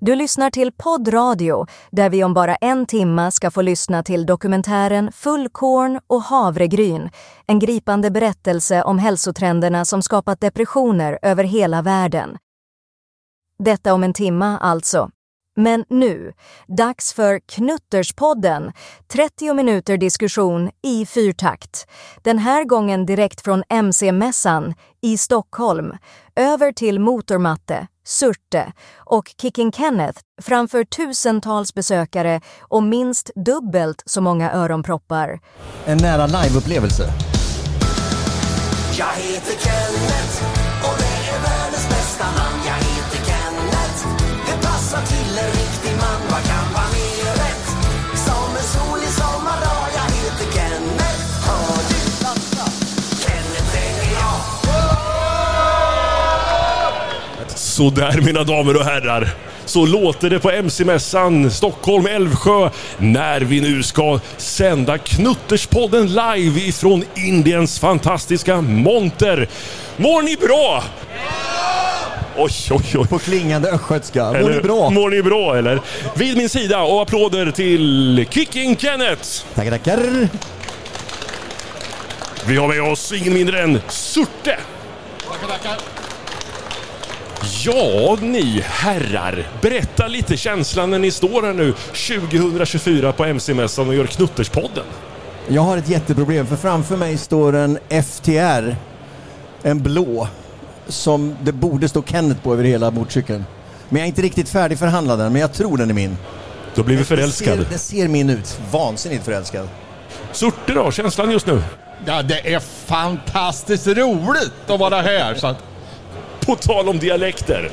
Du lyssnar till poddradio där vi om bara en timma ska få lyssna till dokumentären Fullkorn och havregryn. En gripande berättelse om hälsotrenderna som skapat depressioner över hela världen. Detta om en timma alltså. Men nu, dags för Knutterspodden. 30 minuter diskussion i fyrtakt. Den här gången direkt från MC-mässan i Stockholm. Över till motormatte, Surte och Kicking Kenneth framför tusentals besökare och minst dubbelt så många öronproppar. En nära liveupplevelse. Jag heter Kenneth Så där mina damer och herrar. Så låter det på MC-mässan Stockholm Älvsjö när vi nu ska sända Knutterspodden live ifrån Indiens fantastiska monter. Mår ni bra? Oj, oj, oj. På klingande östgötska. Mår Eller- ni bra? Mår ni bra eller? Vid min sida och applåder till Kicking Kenneth. Tackar, tackar. Vi har med oss ingen mindre än Surte. Ja, ni herrar. Berätta lite känslan när ni står här nu 2024 på MC-mässan och gör Knutterspodden. Jag har ett jätteproblem för framför mig står en FTR. En blå. Som det borde stå Kenneth på över hela motorcykeln. Men jag är inte riktigt färdig förhandlad den, men jag tror den är min. Du har blivit förälskad. ser, den ser min ut. Vansinnigt förälskad. Surte då, känslan just nu? Ja, det är fantastiskt roligt att vara här. Så att, På tal om dialekter.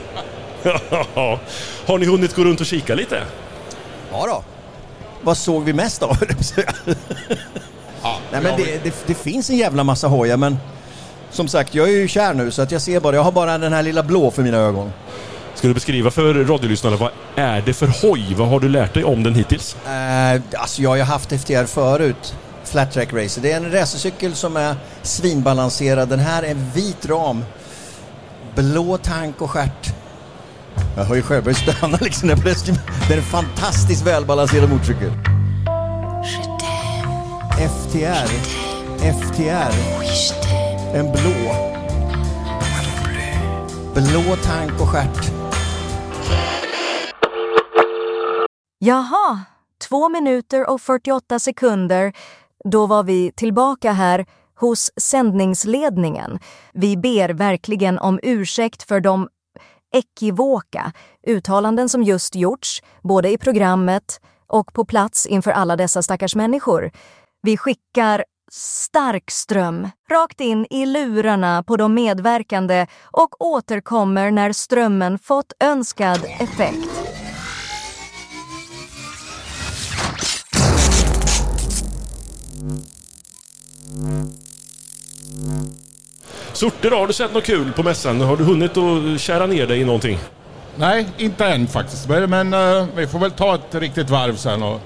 har ni hunnit gå runt och kika lite? Ja då. Vad såg vi mest av? ja, Nej men det, det, det finns en jävla massa hojar men som sagt jag är ju kär nu så att jag ser bara, jag har bara den här lilla blå för mina ögon. Ska du beskriva för radiolyssnarna vad är det för hoj? Vad har du lärt dig om den hittills? Eh, alltså jag har ju haft FTR förut. Flat Track Racer. Det är en racercykel som är svinbalanserad. Den här är en vit ram. Blå tank och stjärt. Jag hör ju Sjöberg stöna liksom. när jag Det är en fantastiskt välbalanserad motorcykel. FTR. FTR. En blå. Blå tank och stjärt. Jaha, två minuter och 48 sekunder. Då var vi tillbaka här hos sändningsledningen. Vi ber verkligen om ursäkt för de ekivoka uttalanden som just gjorts, både i programmet och på plats inför alla dessa stackars människor. Vi skickar stark ström rakt in i lurarna på de medverkande och återkommer när strömmen fått önskad effekt. Mm då, har du sett något kul på mässan? Har du hunnit att kära ner dig i någonting? Nej, inte än faktiskt. Men, uh, vi får väl ta ett riktigt varv sen och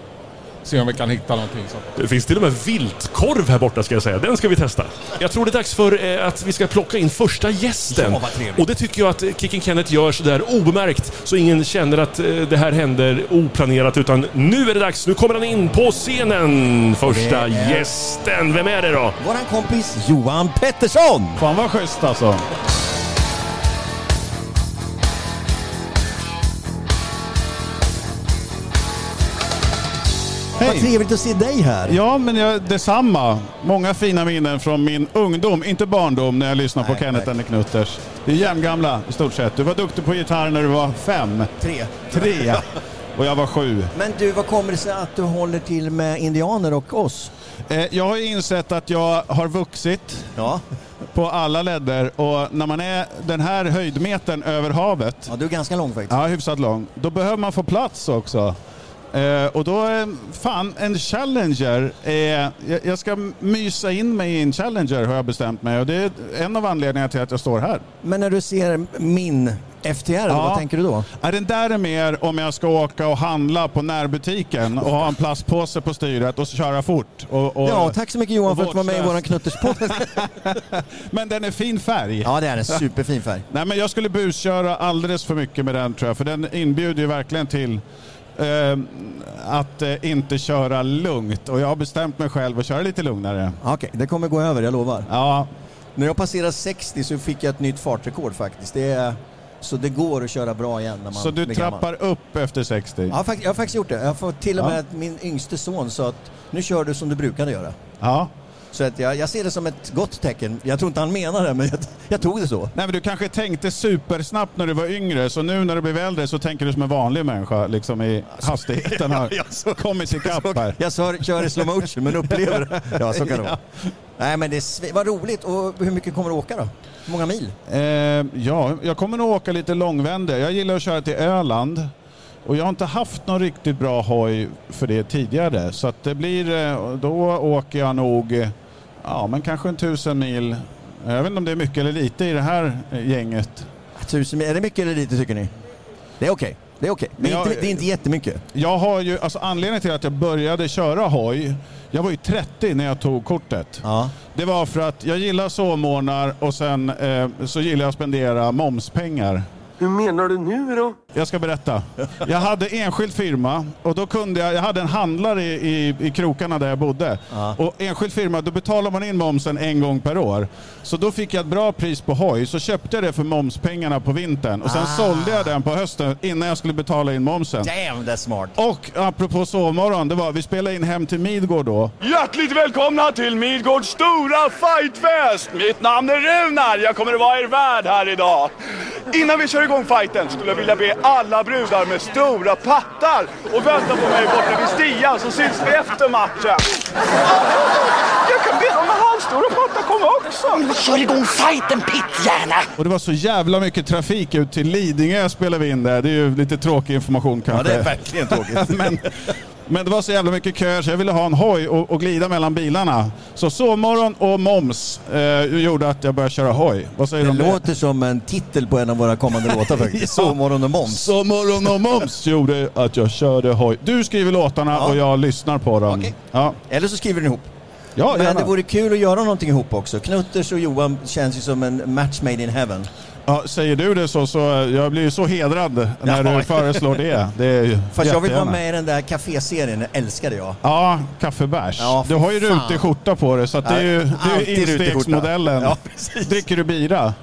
se om vi kan hitta någonting. Så. Det finns till och med viltkorv här borta ska jag säga. Den ska vi testa. Jag tror det är dags för eh, att vi ska plocka in första gästen. Ja, vad trevligt. och det tycker jag att Kicking Kenneth gör sådär obemärkt så ingen känner att eh, det här händer oplanerat utan nu är det dags. Nu kommer han in på scenen. Första är- gästen. Vem är det då? Våran kompis Johan Pettersson! Fan vad schysst alltså. Vad Hej! trevligt att se dig här. Ja, men jag, detsamma. Många fina minnen från min ungdom, inte barndom, när jag lyssnade på Nej, Kenneth nej. and Knutters. Det är jämngamla i stort sett. Du var duktig på gitarr när du var fem, Tre. tre och jag var sju. Men du, vad kommer det sig att du håller till med indianer och oss? Eh, jag har insett att jag har vuxit Ja, på alla ledder och när man är den här höjdmetern över havet, ja du är ganska lång faktiskt. ja hyfsat lång, då behöver man få plats också. Eh, och då, är fan en Challenger, är, jag, ska mysa in mig i en Challenger har jag bestämt mig och det är en av anledningarna till att jag står här. Men när du ser min FTR, Ja. vad tänker du då? Ja, den där är mer om jag ska åka och handla på närbutiken och ha en plastpåse på styret och köra fort. Och, och, Ja, tack så mycket Johan för att du var med i våran knutterspodd. Men den är fin färg. ja, det är en superfin färg. Nej, men jag skulle busköra alldeles för mycket med den tror jag, för den inbjuder ju verkligen till eh, att eh, inte köra lugnt. Och jag har bestämt mig själv att köra lite lugnare. Okej, det kommer gå över, jag lovar. Ja, När jag passerade 60 så fick jag ett nytt fartrekord faktiskt. Det är, så det går att köra bra igen när man så du blir gammal. trappar upp efter 60? Ja, jag har faktiskt gjort det. Jag fått till och Ja. med att min yngste son sa att nu kör du som du brukade göra. Ja. Så att jag, jag ser det som ett gott tecken. Jag tror inte han menar det, men jag, jag tog det så. Nej, men du kanske tänkte supersnabbt när du var yngre, så nu när du blev äldre så tänker du som en vanlig människa, liksom i hastigheten har Ja, så- kommit ikapp här. jag så, kör i slow motion men upplever det. Ja, så kan det vara. Nej, men det vad roligt. Och hur mycket kommer du åka då? Hur många mil? Eh, ja, jag kommer nog åka lite långvände. Jag gillar att köra till Öland. Och jag har inte haft någon riktigt bra hoj för det tidigare. Så att det blir, eh, då åker jag nog, ja men kanske en tusen mil. Jag vet inte om det är mycket eller lite i det här eh, gänget. Tusen mil. Är det mycket eller lite tycker ni? Det är okej. Det är okej. Är Men jag- inte- det är inte jättemycket. Jag har ju, alltså anledningen till att jag började köra hoj, jag var ju 30 när jag tog kortet. Ja. Det var för att jag gillar sovmorgnar och sen eh, så gillar jag att spendera momspengar. Hur menar du nu då? Jag ska berätta. Jag hade enskild firma och då kunde jag, jag hade en handlare i, i, i krokarna där jag bodde. Ja. Och enskild firma, då betalar man in momsen en gång per år. Så då fick jag ett bra pris på hoj, så köpte jag det för momspengarna på vintern. Och sen Ah. sålde jag den på hösten innan jag skulle betala in momsen. Damn, det är smart. Och apropå sovmorgon, det var, vi spelade in Hem till Midgård då. Hjärtligt välkomna till Midgårds stora fightfest! Mitt namn är Runar, jag kommer att vara er värd här idag. Innan vi kör igång fighten skulle jag vilja be alla brudar med stora pattar och vänta på mig borta vid stian så syns vi efter matchen. Jag kan be de med halvstora pattar komma också. Kör igång fighten Pittgärna! Och det var så jävla mycket trafik ut till Lidingö spelade vi in där. Det är ju lite tråkig information Ja, kanske. det är verkligen tråkigt. men, men det var så jävla mycket köer så jag ville ha en hoj och, och glida mellan bilarna. Så sovmorgon och moms eh, gjorde att jag började köra hoj. Vad säger Det du om det? låter som en titel på en av våra kommande låtar faktiskt. Ja. Sovmorgon och Måns. Sovmorgon och moms gjorde att jag körde hoj. Du skriver låtarna Ja. och jag lyssnar på dem. Okej. Ja, Eller så skriver ni ihop. ja Men gärna. det vore kul att göra någonting ihop också. Knutters och Johan känns ju som en match made in heaven. Ja, säger du det så, så jag blir ju så hedrad när Ja. du föreslår det. det är ju Fast jag vill vara med i den där kaféserien, den älskade jag. Ja, kaffebärs. Ja, du har ju rutig skjorta på dig så att det är ju, det är instegsmodellen. Ja. Dricker du bira?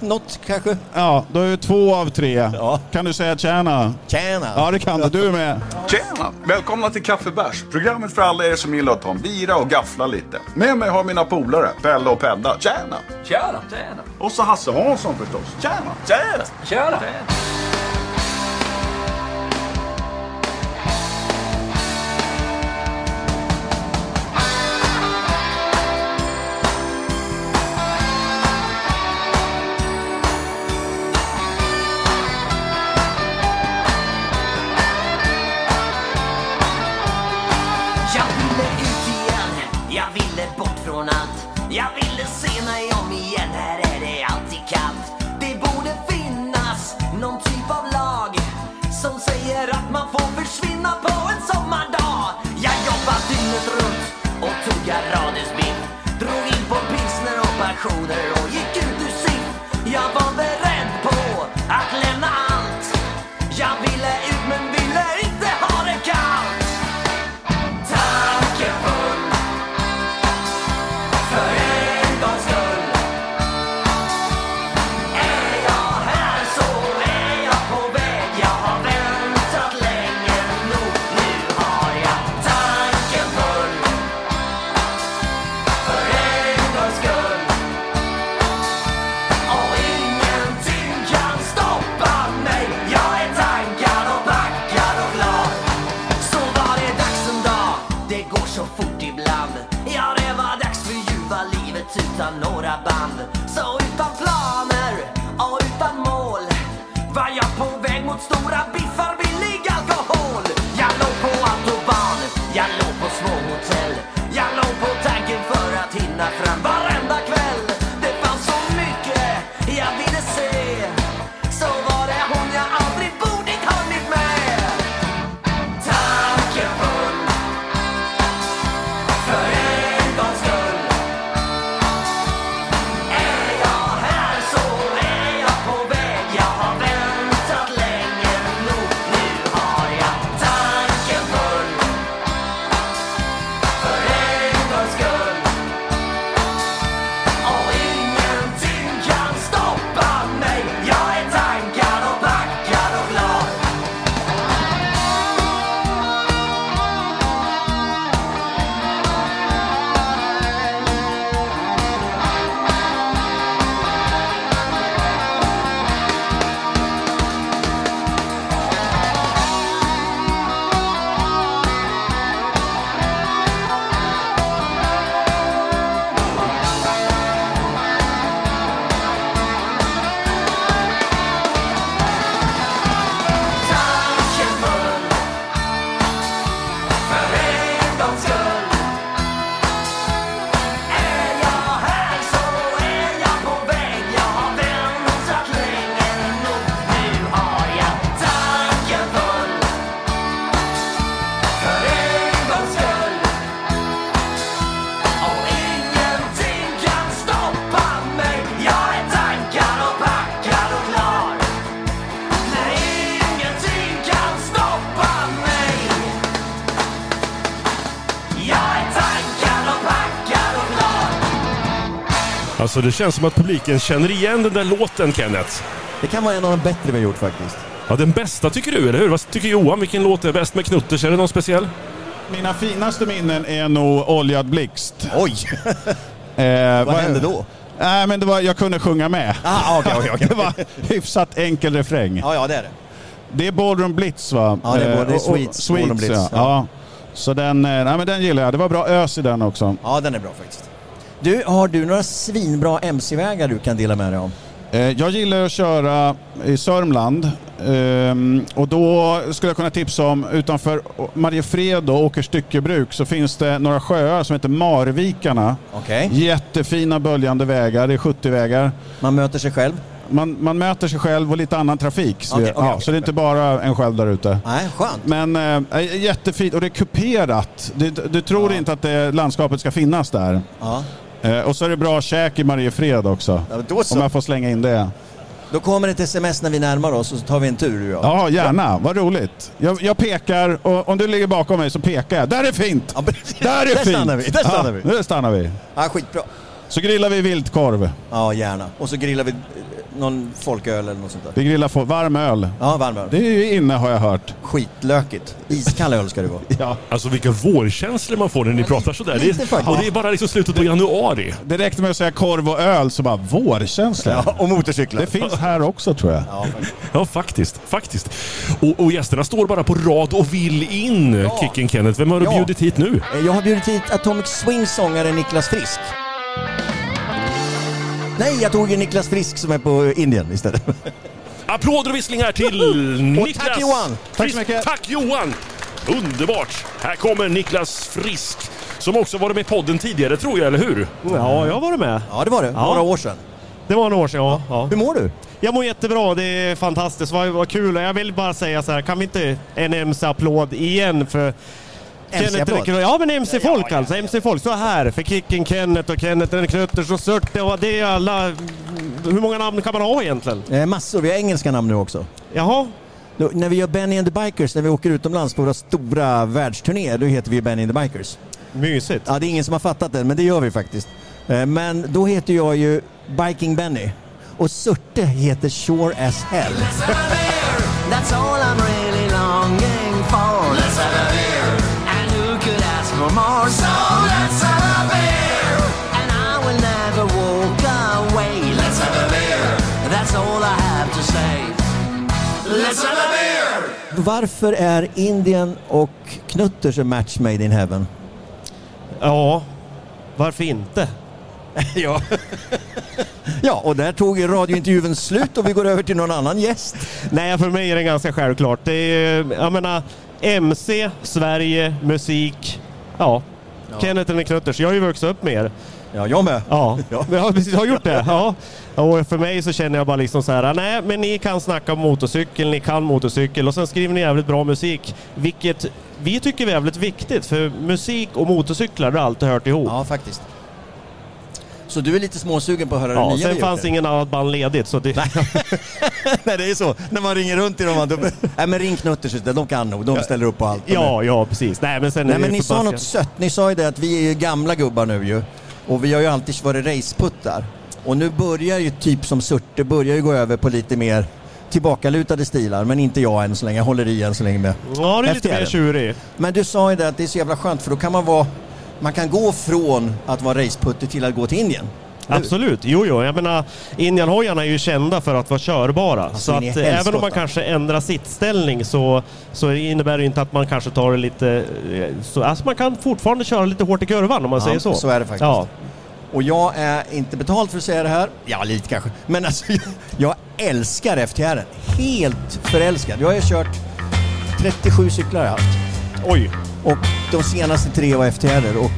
Något kanske? Ja, då är det två av tre. Ja. Kan du säga tjäna? Tjäna! Ja, det kan du. Du är med. Tjena! Välkomna till Kaffebärs, programmet för alla er som gillar att ta en bira och gaffla lite. Med mig har mina polare, Pelle och Pedda. Tjena! Tjena! Tjena! Och så Hasse Hansson förstås. Tjena! Tjena! Tjena! Jag att lämna alltså. Det känns som att publiken känner igen den där låten, Kenneth. Det kan vara en av de bättre vi har gjort faktiskt. Ja, den bästa tycker du, eller hur? Vad tycker Johan? Vilken låt är bäst med Knutters? Är det någon speciell? Mina finaste minnen är nog Oljad blixt. Oj! Eh, Vad hände då? Nej, men det var, jag kunde sjunga med. Ah, okej, okej, okej. Det var hyfsat enkel refräng. Ja, ja det är det. Det är Ballroom Blitz va? Ja, det är, Eh, det är och- Sweets, Ballroom Sweets Blitz, ja. ja. ja. Så den, eh, nej, men den gillar jag. Det var bra ös i den också. Ja, den är bra faktiskt. Du, har du några svinbra MC-vägar du kan dela med dig om? Eh, Jag gillar att köra i Sörmland ehm, och då skulle jag kunna tipsa om utanför Mariefred och Åkers styckebruk så finns det några sjöar som heter Marvikarna. Okej. Jättefina böljande vägar, det är 70-vägar. Man möter sig själv? Man, man möter sig själv och lite annan trafik. Så, det, okej, ja, okej. så det är inte bara en själv där ute. Nej, skönt. Men eh, jättefint och det är kuperat. Du, du tror inte att det, landskapet ska finnas där. Ja. Eh, och så är det bra käk i Mariefred också. Ja, då så. Om jag får slänga in det. Då kommer ett sms när vi närmar oss och så tar vi en tur du och jag. Ja, gärna. Vad roligt. Jag, jag pekar och om du ligger bakom mig så pekar jag. Där är fint! Ja, men- Där är fint! stannar vi, där stannar vi. Ja, där stannar vi. Ja, skitbra. Så grillar vi viltkorv. Ja, gärna. Och så grillar vi eh, någon folköl eller något sånt där. Vi grillar få- varm öl. Ja, varm öl. Det är ju inne har jag hört. Skitlökigt. Iskall öl ska det vara. Ja. Alltså vilka vårkänslor man får när ni pratar sådär. Det är, faktiskt. och det är bara liksom slutet på januari. Det räckte med att säga korv och öl så bara vårkänsla. Ja, och motorcyklar. Det finns här också tror jag. Ja, faktiskt. Ja, faktiskt. faktiskt. Och, och gästerna står bara på rad och vill in, Kicken Kenneth. Vem har du Ja. bjudit hit nu? Eh, Jag har bjudit hit Atomic Swings sångare Niklas Frisk. Nej, jag tog ju Niklas Frisk som är på Indien istället. Applåder och visslingar till Niklas! tack, Johan. Tack så mycket. Tack Johan! Underbart! Här kommer Niklas Frisk, som också varit med i podden tidigare tror jag, eller hur? Ja, jag har varit med. Ja, det var det. Ja. Några år sedan. Det var några år sedan, ja. ja. Hur mår du? Jag mår jättebra, det är fantastiskt. Vad, vad kul. Jag vill bara säga så här, kan vi inte en MC-applåd igen för Kenneth- Ja men MC-folk alltså, MC-folk. Så här för Kicken Kenneth och Kenneth den Knutters och Surte och det är alla... Hur många namn kan man ha egentligen? Eh, massor. Vi har engelska namn nu också. Jaha? Då, när vi gör Benny and the Bikers, när vi åker utomlands på våra stora världsturnéer, då heter vi Benny and the Bikers. Mysigt. Ja, det är ingen som har fattat det, men det gör vi faktiskt. Eh, Men då heter jag ju Biking Benny. Och Surte heter Sure as Hell. Varför är Indien och Knutters en match made in heaven? Ja, varför inte? ja. ja, och där tog ju radiointervjun slut och vi går över till någon annan gäst. Nej, för mig är det ganska självklart. Det är, jag menar, MC, Sverige, musik. Ja. Kenneth den Knutters. Jag har ju vuxit upp med er. Ja, jag med. Ja, Ja. ja. precis. Har gjort det? Ja. Och för mig så känner jag bara liksom så här, nej men ni kan snacka om motorcykel, ni kan motorcykel och sen skriver ni jävligt bra musik. Vilket vi tycker är jävligt viktigt för musik och motorcyklar har alltid hört ihop. Ja, faktiskt. Så du är lite småsugen på att höra Ja, det nya sen vi fanns gjort? ingen annat band ledigt så det... Nej, det är så. När man ringer runt till dem. Då... Nej, men ring Knutters. De kan nog. De ställer upp på allt. Ja, ja precis. Nej men sen Nej, men ni sa något sött. Ni sa ju det att vi är ju gamla gubbar nu ju. Och vi har ju alltid varit raceputtar. Och nu börjar ju typ som Surte börjar ju gå över på lite mer tillbakalutade stilar. Men inte jag än så länge. Jag håller i än så länge med. Ja, det är lite mer tjurig. Men du sa ju det att det är så jävla skönt för då kan man vara... Man kan gå från att vara raceputter till att gå till Indien. Absolut, jo jo. Jag menar, Indianhojarna är ju kända för att vara körbara. så in i att eh, även om man kanske ändrar sittställning så, så innebär det inte att man kanske tar det lite... eh, Så, alltså man kan fortfarande köra lite hårt i kurvan om man Ja, säger så. så är det faktiskt. Ja. Och jag är inte betald för att säga det här. Ja, lite kanske. Men alltså, jag, älskar FTR. Helt förälskad. Jag har kört 37 cyklar jag haft. Oj. Och de senaste tre var FTR och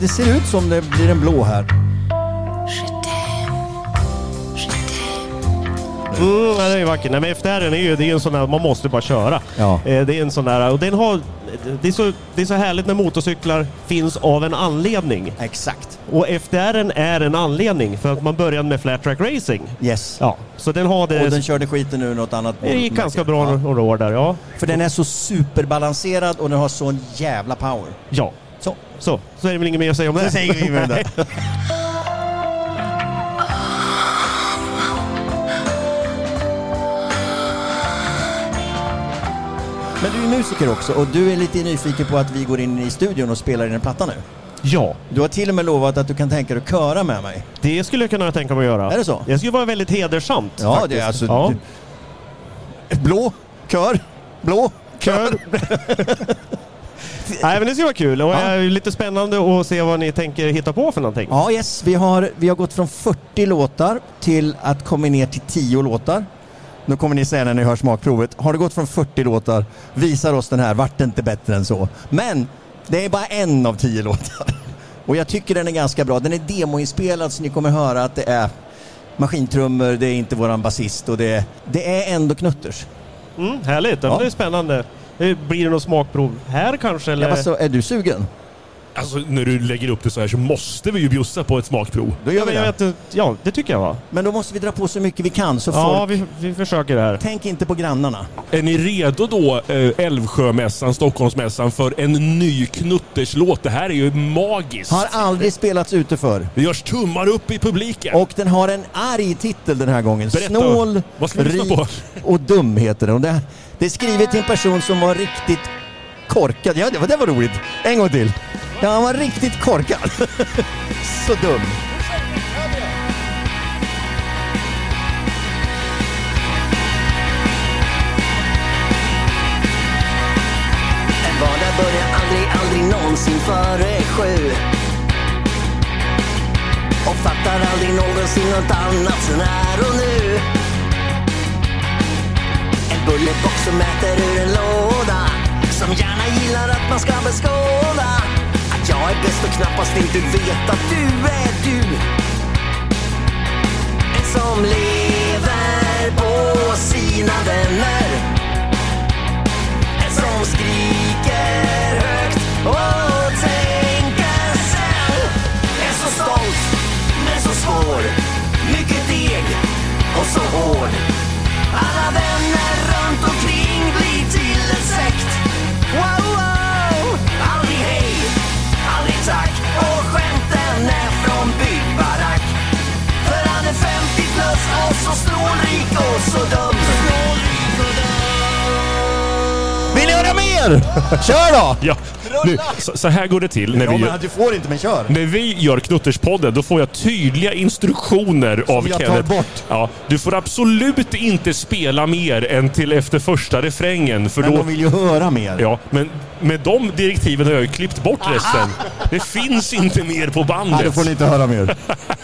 det ser ut som det blir en blå här. Mm, ja, det är vackert. Nej, men FTR är ju, det är en sån där, man måste bara köra. Ja. Eh, Det är en sån där, och den har, det är, så, det är så härligt när motorcyklar finns av en anledning. Exakt. Och FTR är en anledning för att man började med flat track racing. Yes. Ja, så den har det... Och den körde skiten nu något annat. det gick ganska bra Ja. några år där, ja. För den är så superbalanserad och den har sån jävla power. Ja, Så. så. Så är det väl inget mer att säga om det. Så säger vi med det. Men du är musiker också och du är lite nyfiken på att vi går in i studion och spelar in en platta nu. Ja, Du har till och med lovat att du kan tänka dig att köra med mig. det skulle jag kunna tänka mig att göra. Är det så? Det skulle vara väldigt hedersamt. Ja, faktiskt. det är alltså... Ja. Blå, kör, blå, Kör. Nej, men det ska vara kul och Ja. det är lite spännande att se vad ni tänker hitta på för någonting. Ja, yes. Vi har, vi har gått från 40 låtar till att komma ner till 10 låtar. Nu kommer ni säga när ni hör smakprovet, har det gått från 40 låtar, visar oss den här, vart det inte bättre än så. Men det är bara en av 10 låtar. Och jag tycker den är ganska bra. Den är demoinspelad så ni kommer höra att det är maskintrummor, det är inte våran basist och det är, det är ändå Knutters. Mm, härligt, ja. Ja. det är spännande. Det Blir det något smakprov här kanske? Eller? Jag bara så, är du sugen? Alltså när du lägger upp det så här så måste vi ju bjussa på ett smakprov. Då gör ja, vi det. vet, ja, det tycker jag va? Men då måste vi dra på så mycket vi kan så Ja, folk... vi, vi försöker det här. Tänk inte på grannarna. Är ni redo då, eh, Älvsjömässan, Stockholmsmässan, för en ny Knutterslåt? Det här är ju magiskt. Har aldrig spelats ute för. Det görs tummar upp i publiken. Och den har en arg titel den här gången. Berätta, Snål, rik på? och dum heter den. Det, det är skrivet till en person som var riktigt korkad. Ja, det var, det var roligt. En gång till. Ja, han var riktigt korkad. Så dum. En vardag börjar aldrig, aldrig någonsin före sju Och fattar aldrig någonsin något annat sen här och nu En bullerbox som äter ur en låda Som gärna gillar att man ska beskåda att är bäst och knappast inte vet att du är du. En som lever på sina vänner. En som skriver mer? Kör då! Ja, nu, så, så här går det till när Ja, vi, men gör, du får inte, men kör. när vi gör Knutterspodden. Då får jag tydliga instruktioner av jag tar Kenneth. bort. Ja, du får absolut inte spela mer än till efter första refrängen. För Men då, de vill ju höra mer. Ja, men med de direktiven har jag ju klippt bort resten. Det finns inte mer på Nej, bandet. då får ni inte höra mer.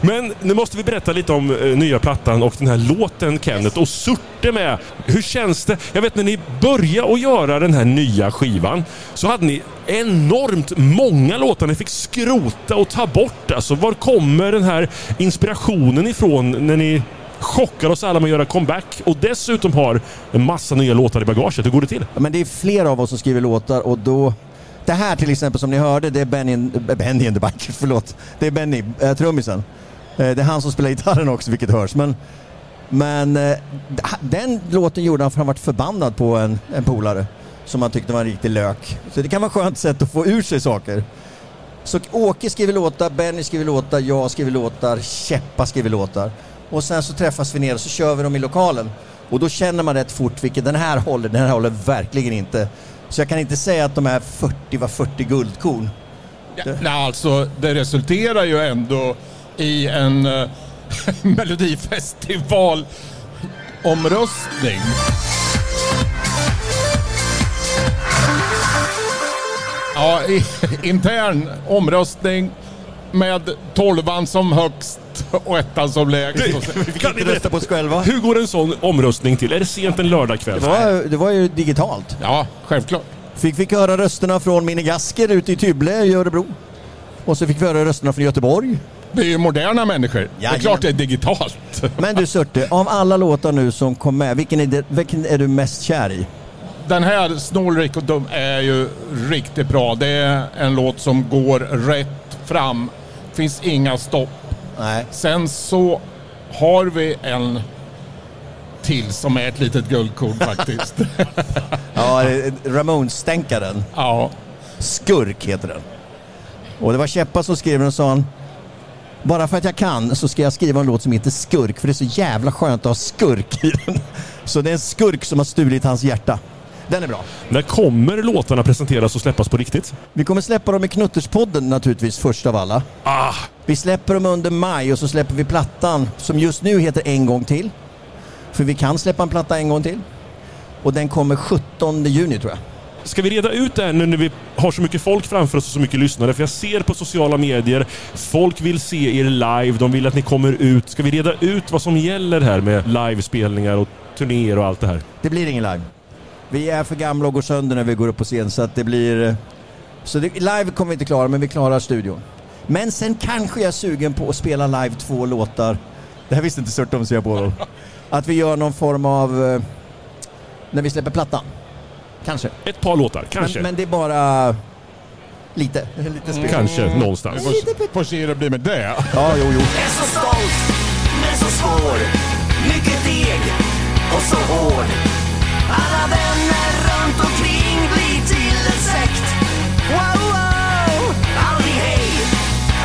Men nu måste vi berätta lite om eh, nya plattan och den här låten Kenneth och Surte med. Hur känns det? Jag vet när ni började att göra den här nya skivan så hade ni enormt många låtar ni fick skrota och ta bort. Alltså var kommer den här inspirationen ifrån när ni chockar oss alla med att göra comeback och dessutom har en massa nya låtar i bagaget? Hur går det till? Ja, men det är flera av oss som skriver låtar och då... Det här till exempel som ni hörde, det är Benny, Benny and the Bikers, förlåt. Det är Benny, äh, trummisen. Eh, det är han som spelar gitarren också, vilket hörs. Men, men eh, den låten gjorde han för han varit förbannad på en, en polare som han tyckte var en riktig lök. Så det kan vara ett skönt sätt att få ur sig saker. Så Åke skriver låtar, Benny skriver låtar, jag skriver låtar, Käppa skriver låtar. Och sen så träffas vi ner och så kör vi dem i lokalen. Och då känner man rätt fort vilken den här håller, den här håller verkligen inte. Så jag kan inte säga att de här 40 var 40 guldkorn. Ja, nej, alltså det resulterar ju ändå i en uh, melodifestivalomröstning. Ja, i, intern omröstning med tolvan som högst och ettan som lägst. Vi kan inte rösta på oss själva. Hur går en sån omröstning till? Är det sent en lördagkväll? Det var, det var ju digitalt. Ja, självklart. Fick, fick höra rösterna från Mini Gasker ute i Tybble i Örebro. Och så fick vi höra rösterna från Göteborg. Det är ju moderna människor. Det är Jajamän. klart det är digitalt. Men du Surte, av alla låtar nu som kom med, vilken är, det, vilken är du mest kär i? Den här Snålrik och dum är ju riktigt bra. Det är en låt som går rätt fram. Finns inga stopp. Nej. Sen så har vi en till som är ett litet guldkorn faktiskt. Ja, eh, Ramones-stänkaren. ja. Skurk heter den. Och det var Käppa som skrev den och sa han, bara för att jag kan så ska jag skriva en låt som heter Skurk, för det är så jävla skönt att ha skurk i den. Så det är en skurk som har stulit hans hjärta. Den är bra. När kommer låtarna presenteras och släppas på riktigt? Vi kommer släppa dem i Knutterspodden naturligtvis först av alla. Ah, Vi släpper dem under maj och så släpper vi plattan som just nu heter En gång till. För vi kan släppa en platta en gång till. Och den kommer 17 juni tror jag. Ska vi reda ut det här nu när vi har så mycket folk framför oss och så mycket lyssnare? För jag ser på sociala medier, folk vill se er live, de vill att ni kommer ut. Ska vi reda ut vad som gäller här med livespelningar och turnéer och allt det här? Det blir ingen live. Vi är för gamla och går sönder när vi går upp på scen så att det blir... Så det, live kommer vi inte klara men vi klarar studion. Men sen kanske jag är sugen på att spela live två låtar. Det här visste inte Surt om, ser jag på. Att vi gör någon form av... eh, När vi släpper plattan. Kanske. Ett par låtar, kanske. Men, men det är bara... Lite. Lite spel. Kanske, någonstans. Får, får se hur det blir med det. Ja, jo, jo. Är så stolt, men så svår. Mycket deg och så hård. Alla vänner runt omkring blir till en sekt. Wow, wow! Aldrig hej,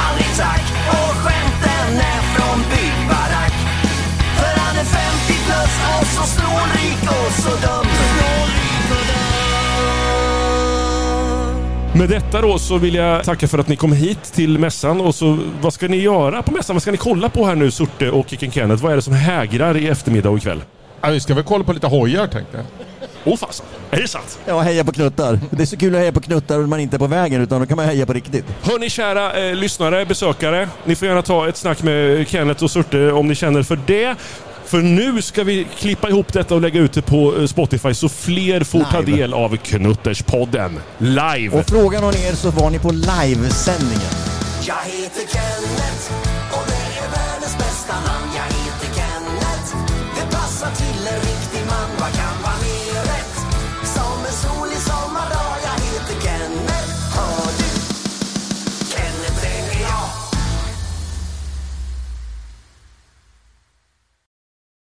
aldrig tack. Och skämten är från byggbarack. För han är 50 plus och så snålrik och så dum. Snålrik. Med detta då så vill jag tacka för att ni kom hit till mässan. Och så, vad ska ni göra på mässan? Vad ska ni kolla på här nu, Surte och Kicken Kenneth? Vad är det som hägrar i eftermiddag och ikväll? Ja, vi ska väl kolla på lite hojar tänkte jag. Åh fasen, är det sant? Ja, heja på knuttar. Det är så kul att heja på knuttar när man inte är på vägen utan då kan man heja på riktigt. Hörni kära eh, lyssnare, besökare. Ni får gärna ta ett snack med Kenneth och Surte om ni känner för det. För nu ska vi klippa ihop detta och lägga ut det på eh, Spotify så fler får ta Live. del av Knutterspodden. Live! Och frågan om er så var ni på livesändningen. Jag heter Kenneth